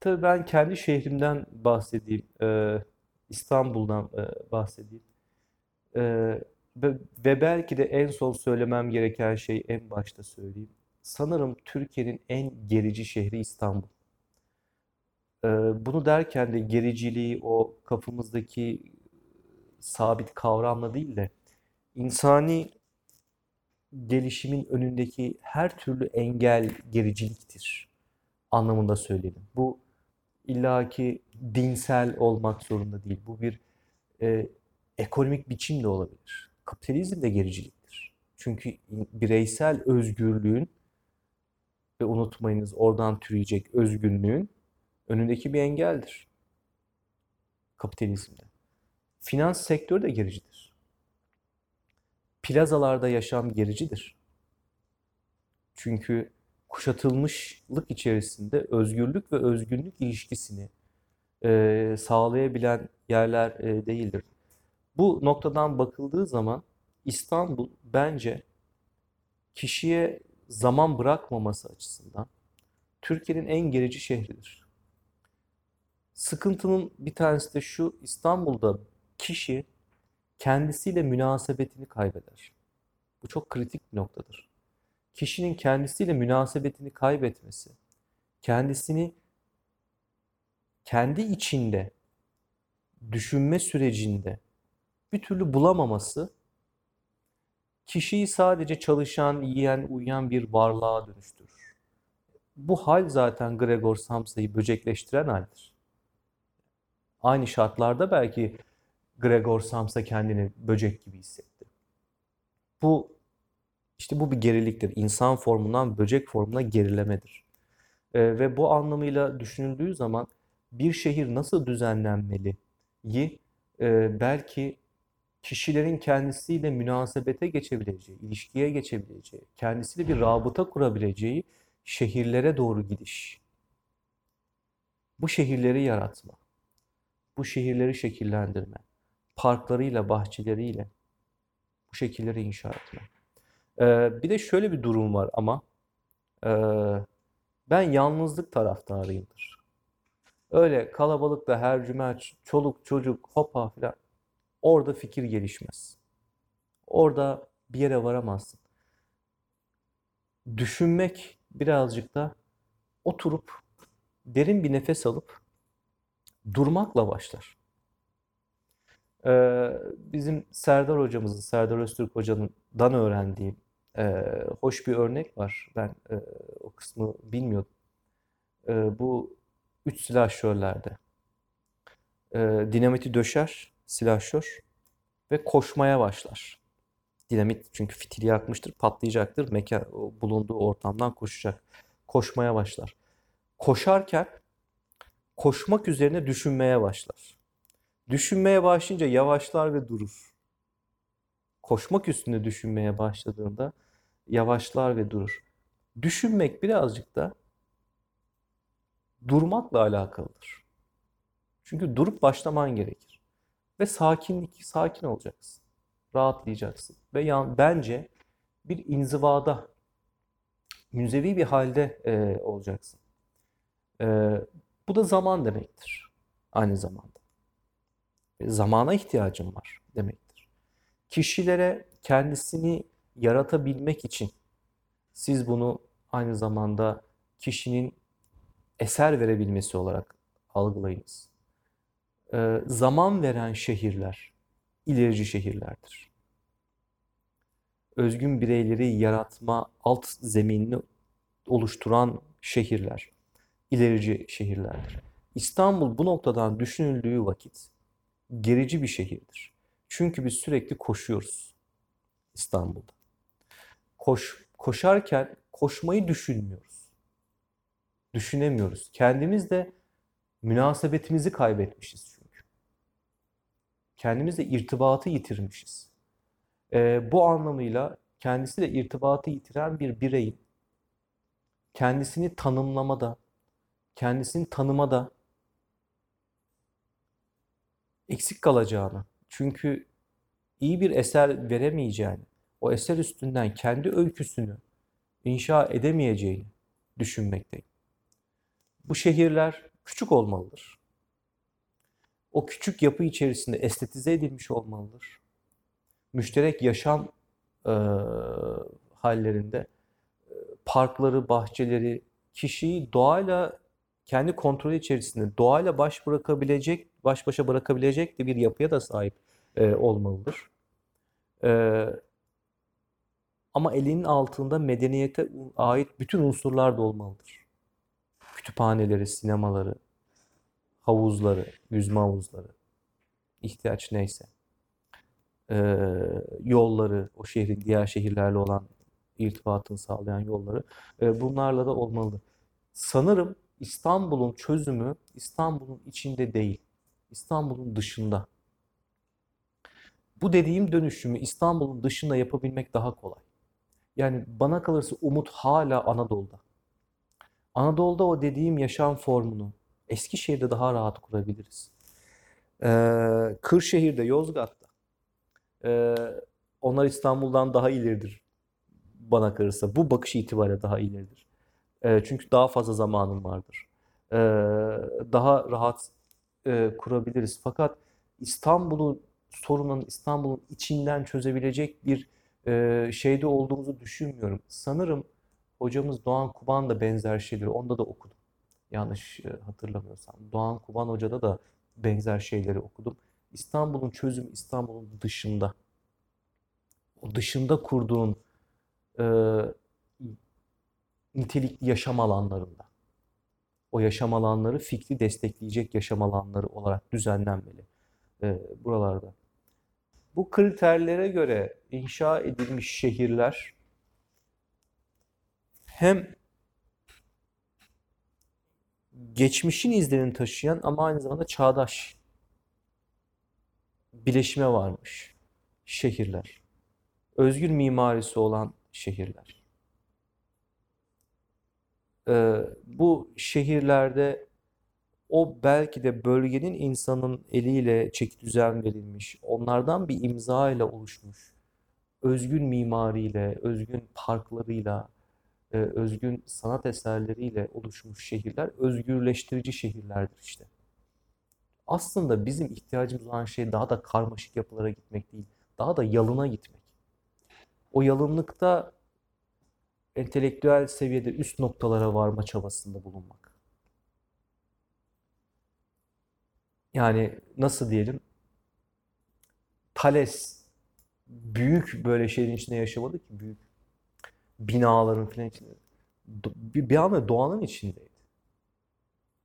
Tabii ben kendi şehrimden bahsedeyim. Ee, İstanbul'dan e, bahsedeyim. Ee, ve, ve belki de en son söylemem gereken şey en başta söyleyeyim. Sanırım Türkiye'nin en gerici şehri İstanbul. Ee, bunu derken de gericiliği o kafamızdaki sabit kavramla değil de insani gelişimin önündeki her türlü engel gericiliktir anlamında söyledim. Bu illaki dinsel olmak zorunda değil. Bu bir e, ekonomik biçim de olabilir. Kapitalizm de gericiliktir. Çünkü bireysel özgürlüğün ve unutmayınız oradan türeyecek özgünlüğün önündeki bir engeldir. Kapitalizmde. Finans sektörü de gericidir. Plazalarda yaşam gericidir. Çünkü kuşatılmışlık içerisinde özgürlük ve özgünlük ilişkisini e, sağlayabilen yerler e, değildir. Bu noktadan bakıldığı zaman İstanbul bence kişiye zaman bırakmaması açısından Türkiye'nin en gerici şehridir. Sıkıntının bir tanesi de şu, İstanbul'da kişi kendisiyle münasebetini kaybeder. Bu çok kritik bir noktadır. Kişinin kendisiyle münasebetini kaybetmesi, kendisini kendi içinde düşünme sürecinde bir türlü bulamaması kişiyi sadece çalışan, yiyen, uyuyan bir varlığa dönüştürür. Bu hal zaten Gregor Samsa'yı böcekleştiren haldir. Aynı şartlarda belki Gregor Samsa kendini böcek gibi hissetti. Bu işte bu bir geriliktir. İnsan formundan böcek formuna gerilemedir. E, ve bu anlamıyla düşünüldüğü zaman bir şehir nasıl düzenlenmeli? Yi e, belki kişilerin kendisiyle münasebete geçebileceği, ilişkiye geçebileceği, kendisiyle bir rabıta kurabileceği şehirlere doğru gidiş. Bu şehirleri yaratma. Bu şehirleri şekillendirme. Parklarıyla, bahçeleriyle bu şekilleri inşa etme. Ee, bir de şöyle bir durum var ama e, ben yalnızlık taraftarıyımdır. Öyle kalabalıkta her cuma çoluk çocuk hopa filan orada fikir gelişmez. Orada bir yere varamazsın. Düşünmek birazcık da oturup derin bir nefes alıp durmakla başlar. Ee, bizim Serdar hocamızın, Serdar Öztürk hocanından öğrendiğim e, hoş bir örnek var. Ben e, o kısmı bilmiyordum. E, bu üç silahşörlerde. E, dinamiti döşer silahşör ve koşmaya başlar. Dinamit çünkü fitili yakmıştır, patlayacaktır. Mekan bulunduğu ortamdan koşacak. Koşmaya başlar. Koşarken koşmak üzerine düşünmeye başlar. Düşünmeye başlayınca yavaşlar ve durur. Koşmak üstünde düşünmeye başladığında yavaşlar ve durur. Düşünmek birazcık da durmakla alakalıdır. Çünkü durup başlaman gerekir. Ve sakinlik, sakin olacaksın. Rahatlayacaksın. Ve yan, bence bir inzivada, münzevi bir halde e, olacaksın. E, bu da zaman demektir. Aynı zamanda. E, zamana ihtiyacım var demektir. Kişilere kendisini yaratabilmek için siz bunu aynı zamanda kişinin eser verebilmesi olarak algılayınız. Ee, zaman veren şehirler ilerici şehirlerdir. Özgün bireyleri yaratma alt zeminini oluşturan şehirler ilerici şehirlerdir. İstanbul bu noktadan düşünüldüğü vakit gerici bir şehirdir. Çünkü biz sürekli koşuyoruz İstanbul'da koş, koşarken koşmayı düşünmüyoruz. Düşünemiyoruz. Kendimiz de münasebetimizi kaybetmişiz çünkü. Kendimizle irtibatı yitirmişiz. Ee, bu anlamıyla kendisiyle irtibatı yitiren bir bireyin kendisini tanımlamada, kendisini tanımada eksik kalacağını, çünkü iyi bir eser veremeyeceğini, o eser üstünden kendi öyküsünü inşa edemeyeceğini düşünmekteyim. Bu şehirler küçük olmalıdır. O küçük yapı içerisinde estetize edilmiş olmalıdır. Müşterek yaşam e, hallerinde parkları, bahçeleri, kişiyi doğayla kendi kontrolü içerisinde doğayla baş bırakabilecek, baş başa bırakabilecek de bir yapıya da sahip e, olmalıdır. E, ama elinin altında medeniyete ait bütün unsurlar da olmalıdır. Kütüphaneleri, sinemaları, havuzları, yüzme havuzları, ihtiyaç neyse. E, yolları, o şehrin diğer şehirlerle olan irtibatını sağlayan yolları, e, bunlarla da olmalıdır. Sanırım İstanbul'un çözümü İstanbul'un içinde değil, İstanbul'un dışında. Bu dediğim dönüşümü İstanbul'un dışında yapabilmek daha kolay. Yani bana kalırsa umut hala Anadolu'da. Anadolu'da o dediğim yaşam formunu Eskişehir'de daha rahat kurabiliriz. Ee, Kırşehir'de, Yozgat'ta. Ee, onlar İstanbul'dan daha ileridir bana kalırsa. Bu bakış itibariyle daha ileridir. Ee, çünkü daha fazla zamanım vardır. Ee, daha rahat e, kurabiliriz. Fakat İstanbul'un sorunun İstanbul'un içinden çözebilecek bir e, şeyde olduğumuzu düşünmüyorum. Sanırım hocamız Doğan Kuban da benzer şeyleri onda da okudum. Yanlış e, hatırlamıyorsam. Doğan Kuban Hoca'da da benzer şeyleri okudum. İstanbul'un çözümü İstanbul'un dışında. O dışında kurduğun e, nitelikli yaşam alanlarında. O yaşam alanları fikri destekleyecek yaşam alanları olarak düzenlenmeli e, buralarda. Bu kriterlere göre inşa edilmiş şehirler hem geçmişin izlerini taşıyan ama aynı zamanda çağdaş bileşime varmış şehirler. Özgür mimarisi olan şehirler. Ee, bu şehirlerde o belki de bölgenin insanın eliyle çeki düzen verilmiş, onlardan bir imza ile oluşmuş, özgün mimariyle, özgün parklarıyla, e, özgün sanat eserleriyle oluşmuş şehirler özgürleştirici şehirlerdir işte. Aslında bizim ihtiyacımız olan şey daha da karmaşık yapılara gitmek değil, daha da yalına gitmek. O yalınlıkta entelektüel seviyede üst noktalara varma çabasında bulunmak. Yani nasıl diyelim? Thales büyük böyle şeyin içinde yaşamadı ki büyük binaların falan içinde. Bir, bir anda doğanın içindeydi.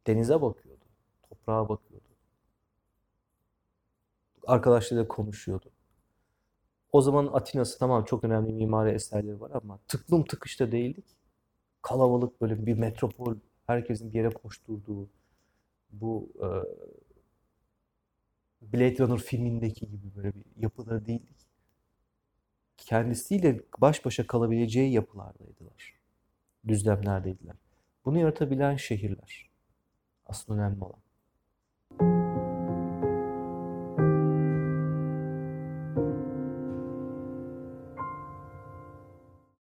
Denize bakıyordu. Toprağa bakıyordu. Arkadaşlarıyla konuşuyordu. O zaman Atina'sı tamam çok önemli mimari eserleri var ama tıklım tıkışta değildik. Kalabalık böyle bir metropol, herkesin bir yere koşturduğu bu e, Blade Runner filmindeki gibi böyle bir yapıda değildik. Kendisiyle baş başa kalabileceği yapılardaydılar. Düzlemlerdeydiler. Bunu yaratabilen şehirler. Aslında önemli olan.